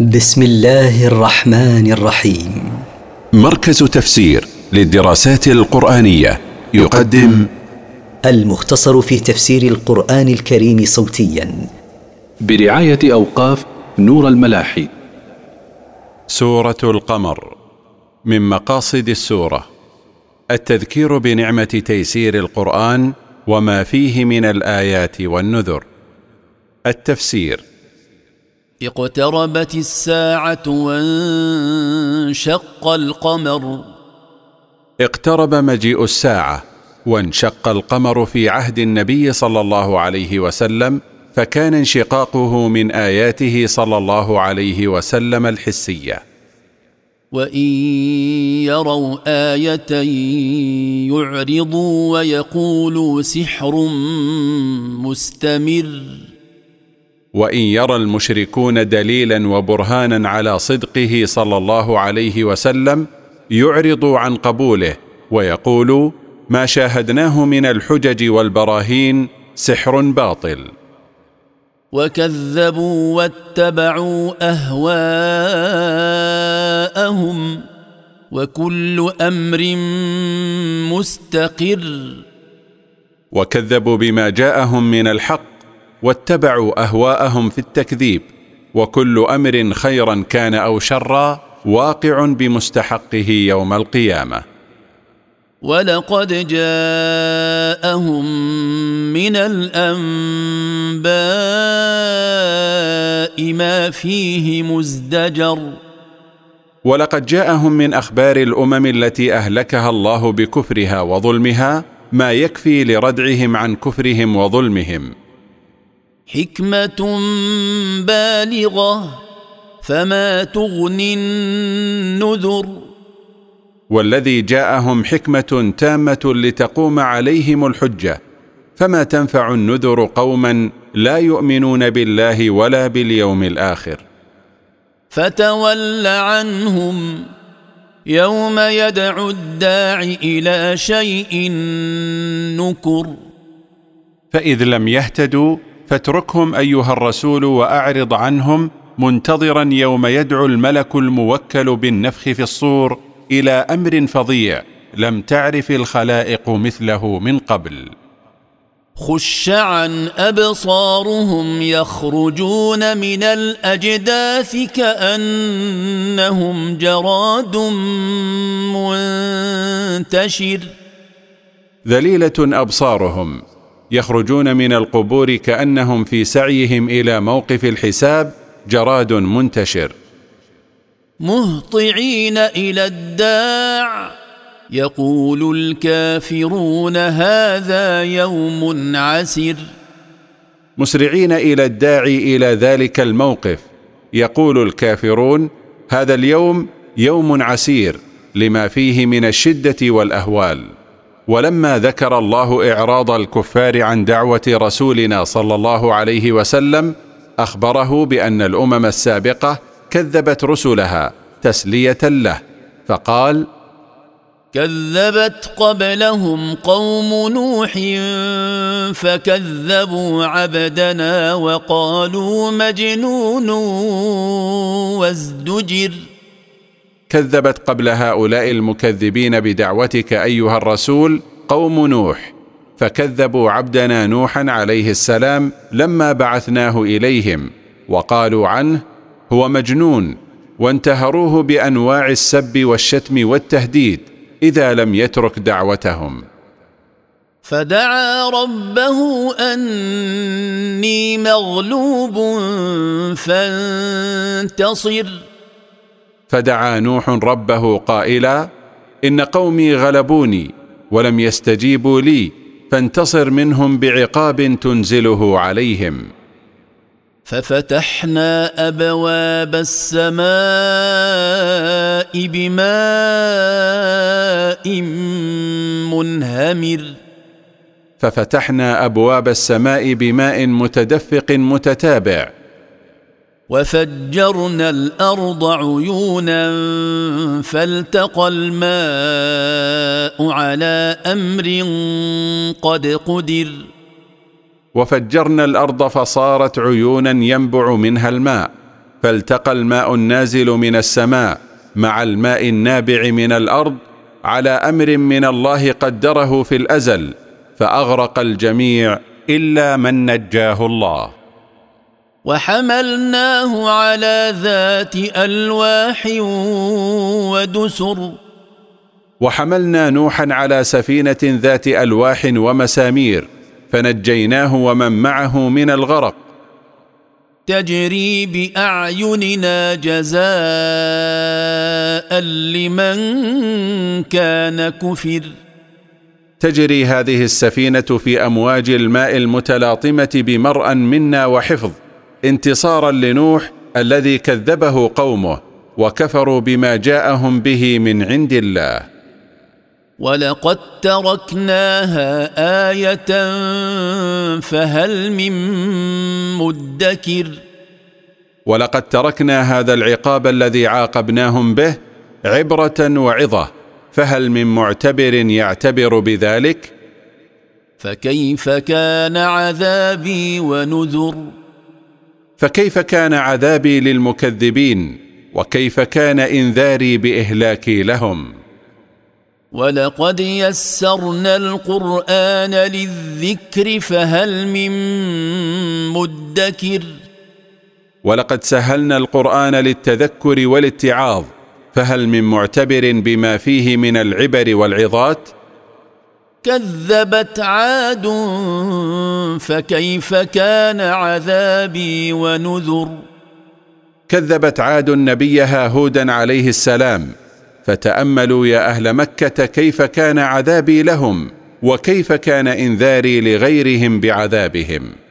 بسم الله الرحمن الرحيم. مركز تفسير للدراسات القرآنية يقدم المختصر في تفسير القرآن الكريم صوتيا. برعاية أوقاف نور الملاحي. سورة القمر من مقاصد السورة. التذكير بنعمة تيسير القرآن وما فيه من الآيات والنذر. التفسير اقتربت الساعة وانشق القمر. اقترب مجيء الساعة وانشق القمر في عهد النبي صلى الله عليه وسلم فكان انشقاقه من آياته صلى الله عليه وسلم الحسية. وإن يروا آية يعرضوا ويقولوا سحر مستمر. وإن يرى المشركون دليلا وبرهانا على صدقه صلى الله عليه وسلم يعرضوا عن قبوله ويقولوا ما شاهدناه من الحجج والبراهين سحر باطل. وكذبوا واتبعوا أهواءهم وكل أمر مستقر. وكذبوا بما جاءهم من الحق واتبعوا أهواءهم في التكذيب وكل أمر خيرا كان أو شرا واقع بمستحقه يوم القيامة. ولقد جاءهم من الأنباء ما فيه مزدجر. ولقد جاءهم من أخبار الأمم التي أهلكها الله بكفرها وظلمها ما يكفي لردعهم عن كفرهم وظلمهم. حكمة بالغة فما تغني النذر. والذي جاءهم حكمة تامة لتقوم عليهم الحجة فما تنفع النذر قوما لا يؤمنون بالله ولا باليوم الآخر. فتول عنهم يوم يدعو الداع إلى شيء نكر. فإذ لم يهتدوا فاتركهم أيها الرسول وأعرض عنهم منتظرا يوم يدعو الملك الموكل بالنفخ في الصور إلى أمر فظيع لم تعرف الخلائق مثله من قبل. خش عن أبصارهم يخرجون من الأجداث كأنهم جراد منتشر. ذليلة أبصارهم يخرجون من القبور كأنهم في سعيهم إلى موقف الحساب جراد منتشر. مهطعين إلى الداع. يقول الكافرون هذا يوم عسر مسرعين إلى الداعي إلى ذلك الموقف. يقول الكافرون هذا اليوم يوم عسير لما فيه من الشدة والأهوال. ولما ذكر الله إعراض الكفار عن دعوة رسولنا صلى الله عليه وسلم أخبره بأن الأمم السابقة كذبت رسلها تسلية له. فقال كذبت قبلهم قوم نوح فكذبوا عبدنا وقالوا مجنون وازدجر. كذبت قبل هؤلاء المكذبين بدعوتك أيها الرسول قوم نوح. فكذبوا عبدنا نوحا عليه السلام لما بعثناه إليهم وقالوا عنه هو مجنون وانتهروه بأنواع السب والشتم والتهديد إذا لم يترك دعوتهم. فدعا ربه أني مغلوب فانتصر. فدعا نوح ربه قائلا إن قومي غلبوني ولم يستجيبوا لي فانتصر منهم بعقاب تنزله عليهم. ففتحنا أبواب السماء بماء منهمر. ففتحنا أبواب السماء بماء متدفق متتابع. وفجرنا الأرض عيونا فالتقى الماء على أمر قد قدر. وفجرنا الأرض فصارت عيونا ينبع منها الماء فالتقى الماء النازل من السماء مع الماء النابع من الأرض على أمر من الله قدره في الأزل فأغرق الجميع إلا من نجاه الله. وحملناه على ذات ألواح ودسر. وحملنا نوحا على سفينة ذات ألواح ومسامير فنجيناه ومن معه من الغرق. تجري بأعيننا جزاء لمن كان كفر. تجري هذه السفينة في أمواج الماء المتلاطمة بمرأ منا وحفظ. انتصارا لنوح الذي كذبه قومه وكفروا بما جاءهم به من عند الله. ولقد تركناها إيه فهل من مدكر. ولقد تركنا هذا العقاب الذي عاقبناهم به عبره وعظه. فهل من معتبر يعتبر بذلك؟ فكيف كان عذابي ونذر؟ فكيف كان عذابي للمكذبين؟ وكيف كان إنذاري بإهلاكي لهم؟ ولقد يسرنا القرآن للذكر فهل من مدكر؟ ولقد سهلنا القرآن للتذكر والاتعاظ فهل من معتبر بما فيه من العبر والعظات؟ كذبت عاد فكيف كان عذابي ونذر؟ كذبت عاد نبيها هودا عليه السلام فتأملوا يا أهل مكة كيف كان عذابي لهم وكيف كان إنذاري لغيرهم بعذابهم.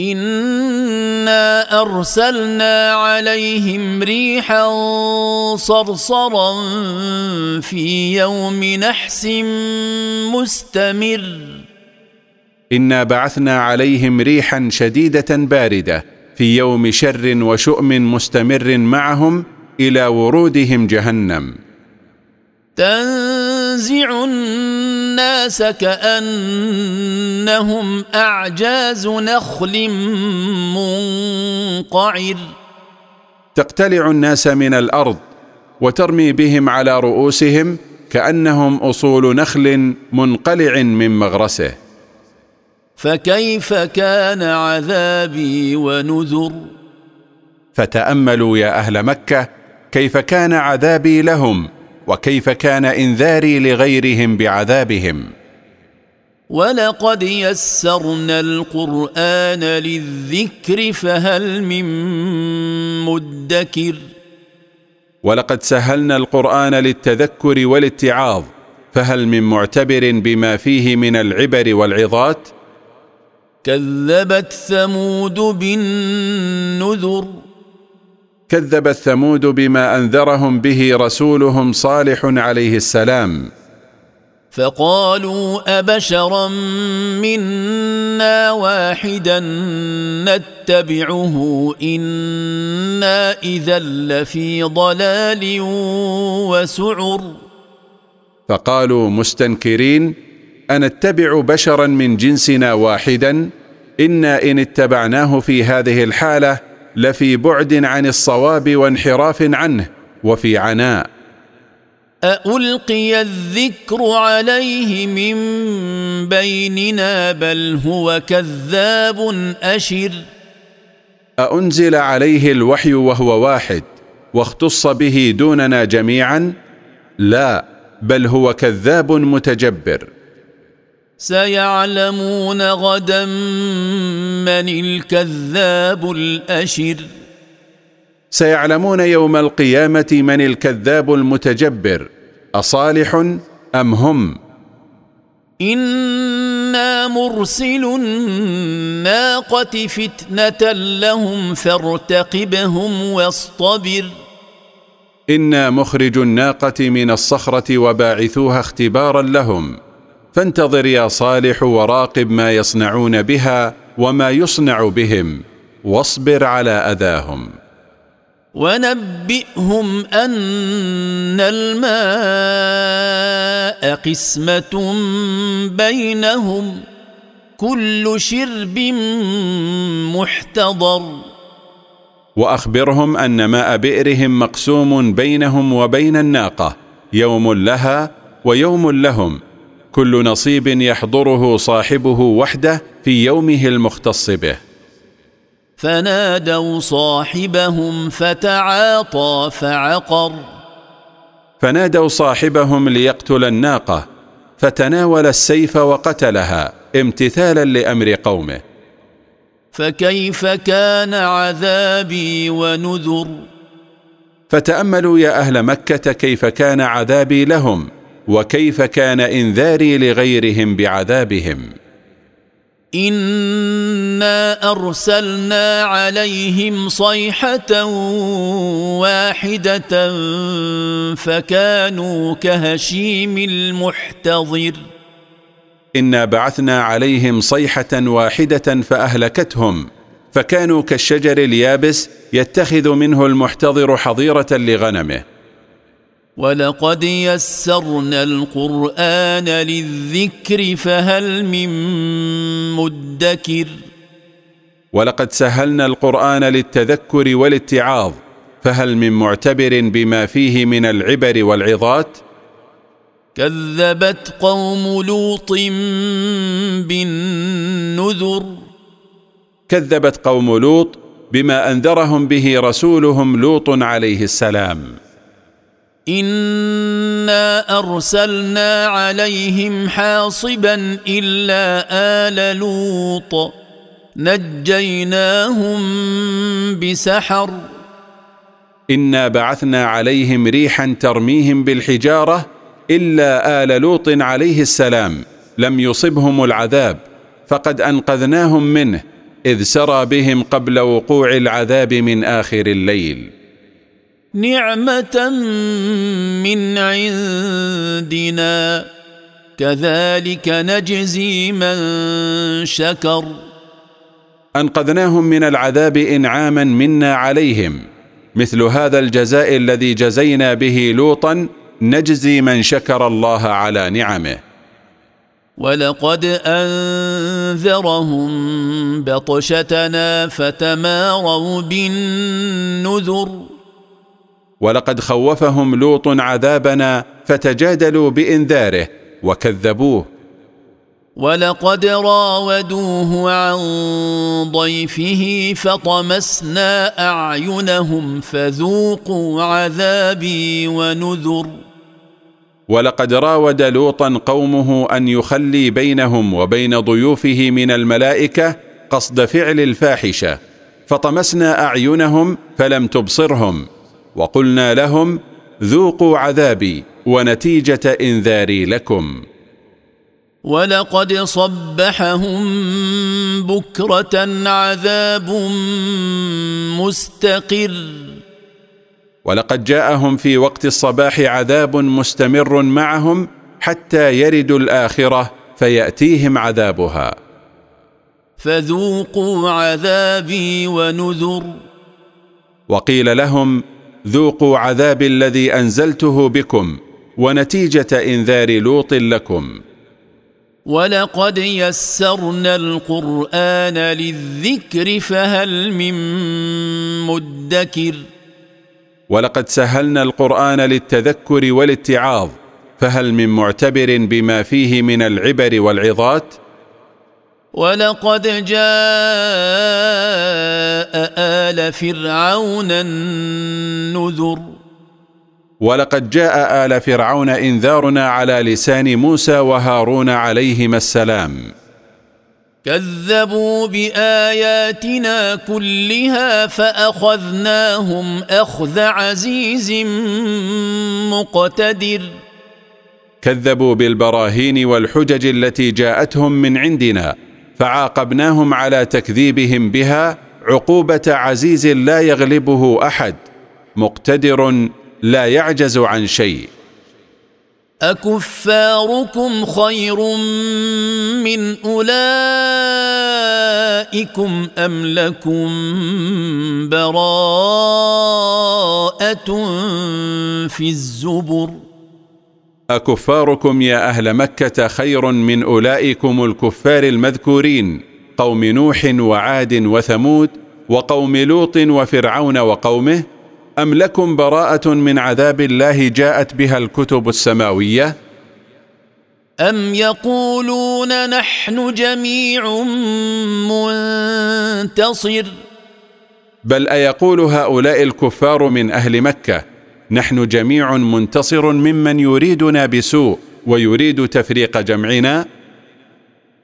انا ارسلنا عليهم ريحا صرصرا في يوم نحس مستمر انا بعثنا عليهم ريحا شديده بارده في يوم شر وشؤم مستمر معهم إلى ورودهم جهنم. تنزع الناس كأنهم أعجاز نخل منقعر. تقتلع الناس من الأرض وترمي بهم على رؤوسهم كأنهم أصول نخل منقلع من مغرسه. فكيف كان عذابي ونذر؟ فتأملوا يا أهل مكة كيف كان عذابي لهم. وكيف كان إنذاري لغيرهم بعذابهم. ولقد يسرنا القرآن للذكر فهل من مدكر؟ ولقد سهلنا القرآن للتذكر والاتعاظ فهل من معتبر بما فيه من العبر والعظات؟ كذبت ثمود بالنذر. كذبت ثمود بما أنذرهم به رسولهم صالح عليه السلام. فقالوا أبشرا منا واحدا نتبعه إنا إذا لفي ضلال وسعر. فقالوا مستنكرين أنتبع بشرا من جنسنا واحدا إنا إن اتبعناه في هذه الحالة لفي بعد عن الصواب وانحراف عنه وفي عناء. ألقي الذكر عليه من بيننا بل هو كذاب أشر. أأنزل عليه الوحي وهو واحد واختص به دوننا جميعا؟ لا بل هو كذاب متجبر. سيعلمون غدا من الكذاب الأشر. سيعلمون يوم القيامة من الكذاب المتجبر أصالح أم هم؟ إنا مرسل الناقة فتنة لهم فارتقبهم واصطبر. إنا مخرج الناقة من الصخرة وباعثوها اختبارا لهم. فانتظر يا صالح وراقب ما يصنعون بها وما يصنع بهم واصبر على أذاهم. ونبئهم أن الماء قسمة بينهم كل شرب محتضر. وأخبرهم أن ماء بئرهم مقسوم بينهم وبين الناقة يوم لها ويوم لهم كل نصيب يحضره صاحبه وحده في يومه المختص به. فنادوا صاحبهم فتعاطى فعقر. فنادوا صاحبهم ليقتل الناقة. فتناول السيف وقتلها امتثالا لأمر قومه. فكيف كان عذابي ونذر؟ فتأملوا يا أهل مكة كيف كان عذابي لهم. وكيف كان إنذاري لغيرهم بعذابهم. إنا أرسلنا عليهم صيحة واحدة فكانوا كهشيم المحتضر. إنا بعثنا عليهم صيحة واحدة فأهلكتهم فكانوا كالشجر اليابس يتخذ منه المحتضر حظيرة لغنمه. ولقد يسرنا القرآن للذكر فهل من مدكر ولقد سهلنا القرآن للتذكر والاتعاظ فهل من معتبر بما فيه من العبر والعظات؟ كذبت قوم لوط بالنذر كذبت قوم لوط بما أنذرهم به رسولهم لوط عليه السلام. انا ارسلنا عليهم حاصبا الا ال لوط نجيناهم بسحر انا بعثنا عليهم ريحا ترميهم بالحجاره الا ال لوط عليه السلام لم يصبهم العذاب فقد انقذناهم منه اذ سرى بهم قبل وقوع العذاب من اخر الليل نعمة من عندنا. كذلك نجزي من شكر. أنقذناهم من العذاب إنعاما منا عليهم. مثل هذا الجزاء الذي جزينا به لوطا نجزي من شكر الله على نعمه. ولقد أنذرهم بطشتنا فتماروا بالنذر. ولقد خوفهم لوط عذابنا فتجادلوا بإنذاره وكذبوه. ولقد راودوه عن ضيفه فطمسنا أعينهم فذوقوا عذابي ونذر. ولقد راود لوطا قومه أن يخلي بينهم وبين ضيوفه من الملائكة قصد فعل الفاحشة. فطمسنا أعينهم فلم تبصرهم. وقلنا لهم ذوقوا عذابي ونتيجة إنذاري لكم. ولقد صبحهم بكرة عذاب مستقر. ولقد جاءهم في وقت الصباح عذاب مستمر معهم حتى يردوا الآخرة فيأتيهم عذابها. فذوقوا عذابي ونذر. وقيل لهم ذوقوا عذاب الذي أنزلته بكم ونتيجة إنذار لوط لكم. ولقد يسرنا القران للذكر فهل من مدكر؟ ولقد سهلنا القران للتذكر والاتعاظ فهل من معتبر بما فيه من العبر والعظات؟ ولقد جاء ال فرعون النذر ولقد جاء آل فرعون إنذارنا على لسان موسى وهارون عليهما السلام. كذبوا باياتنا كلها فاخذناهم اخذ عزيز مقتدر. كذبوا بالبراهين والحجج التي جاءتهم من عندنا. فعاقبناهم على تكذيبهم بها عقوبة عزيز لا يغلبه أحد مقتدر لا يعجز عن شيء. أكفاركم خير من أولئكم أم لكم براءة في الزبر؟ أكفاركم يا أهل مكة خير من أولئكم الكفار المذكورين قوم نوح وعاد وثمود وقوم لوط وفرعون وقومه أم لكم براءة من عذاب الله جاءت بها الكتب السماوية؟ أم يقولون نحن جميع منتصر؟ بل أيقول هؤلاء الكفار من أهل مكة نحن جميع منتصر ممن يريدنا بسوء ويريد تفريق جمعنا.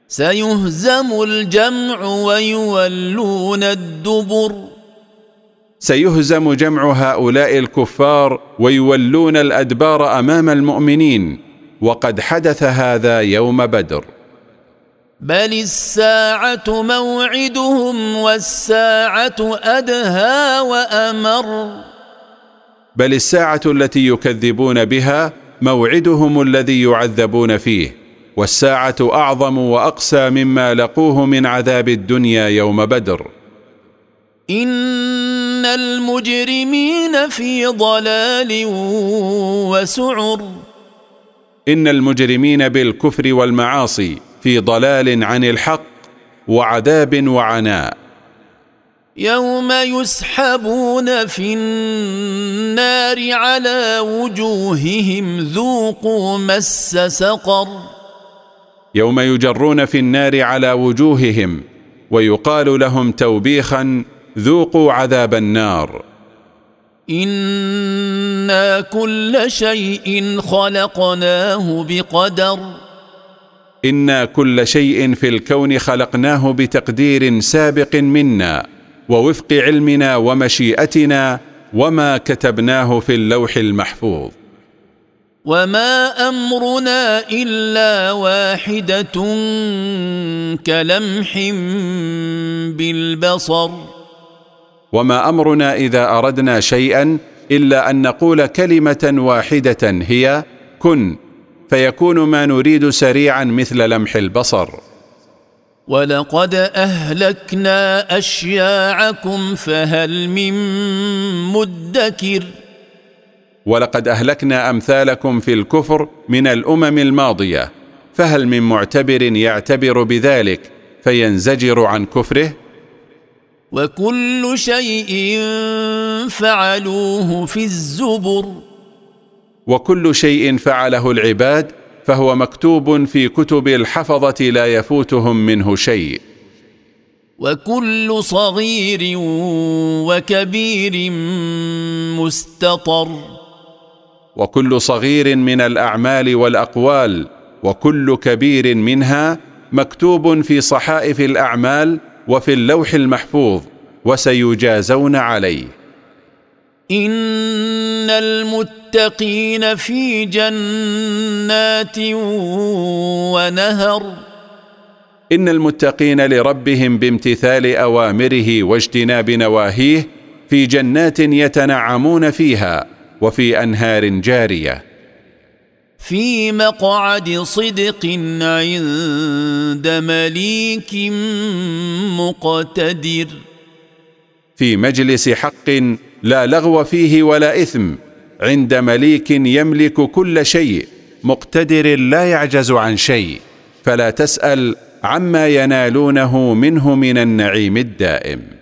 سيهزم الجمع ويولون الدبر. سيهزم جمع هؤلاء الكفار ويولون الأدبار أمام المؤمنين وقد حدث هذا يوم بدر. بل الساعة موعدهم والساعة أدهى وأمر. بل الساعة التي يكذبون بها موعدهم الذي يعذبون فيه والساعة أعظم وأقسى مما لقوه من عذاب الدنيا يوم بدر. إن المجرمين في ضلال وسعر. إن المجرمين بالكفر والمعاصي في ضلال عن الحق وعذاب وعناء. يوم يسحبون في النار على وجوههم ذوقوا مس سقر. يوم يجرون في النار على وجوههم ويقال لهم توبيخا ذوقوا عذاب النار. إنا كل شيء خلقناه بقدر. إنا كل شيء في الكون خلقناه بتقدير سابق منا. ووفق علمنا ومشيئتنا وما كتبناه في اللوح المحفوظ. وما أمرنا إلا واحدة كلمح بالبصر. وما أمرنا إذا أردنا شيئا إلا أن نقول كلمة واحدة هي كن فيكون ما نريد سريعا مثل لمح البصر. ولقد اهلكنا اشياعكم فهل من مدكر ولقد اهلكنا امثالكم في الكفر من الامم الماضيه فهل من معتبر يعتبر بذلك فينزجر عن كفره وكل شيء فعلوه في الزبر وكل شيء فعله العباد فهو مكتوب في كتب الحفظة لا يفوتهم منه شيء. وكل صغير وكبير مستطر. وكل صغير من الأعمال والأقوال وكل كبير منها مكتوب في صحائف الأعمال وفي اللوح المحفوظ وسيجازون عليه. إن المتقين في جنات ونهر. إن المتقين لربهم بامتثال أوامره واجتناب نواهيه في جنات يتنعمون فيها وفي أنهار جارية. في مقعد صدق عند مليك مقتدر. في مجلس حق لا لغو فيه ولا إثم. عند مليك يملك كل شيء. مقتدر لا يعجز عن شيء. فلا تسأل عما ينالونه منه من النعيم الدائم.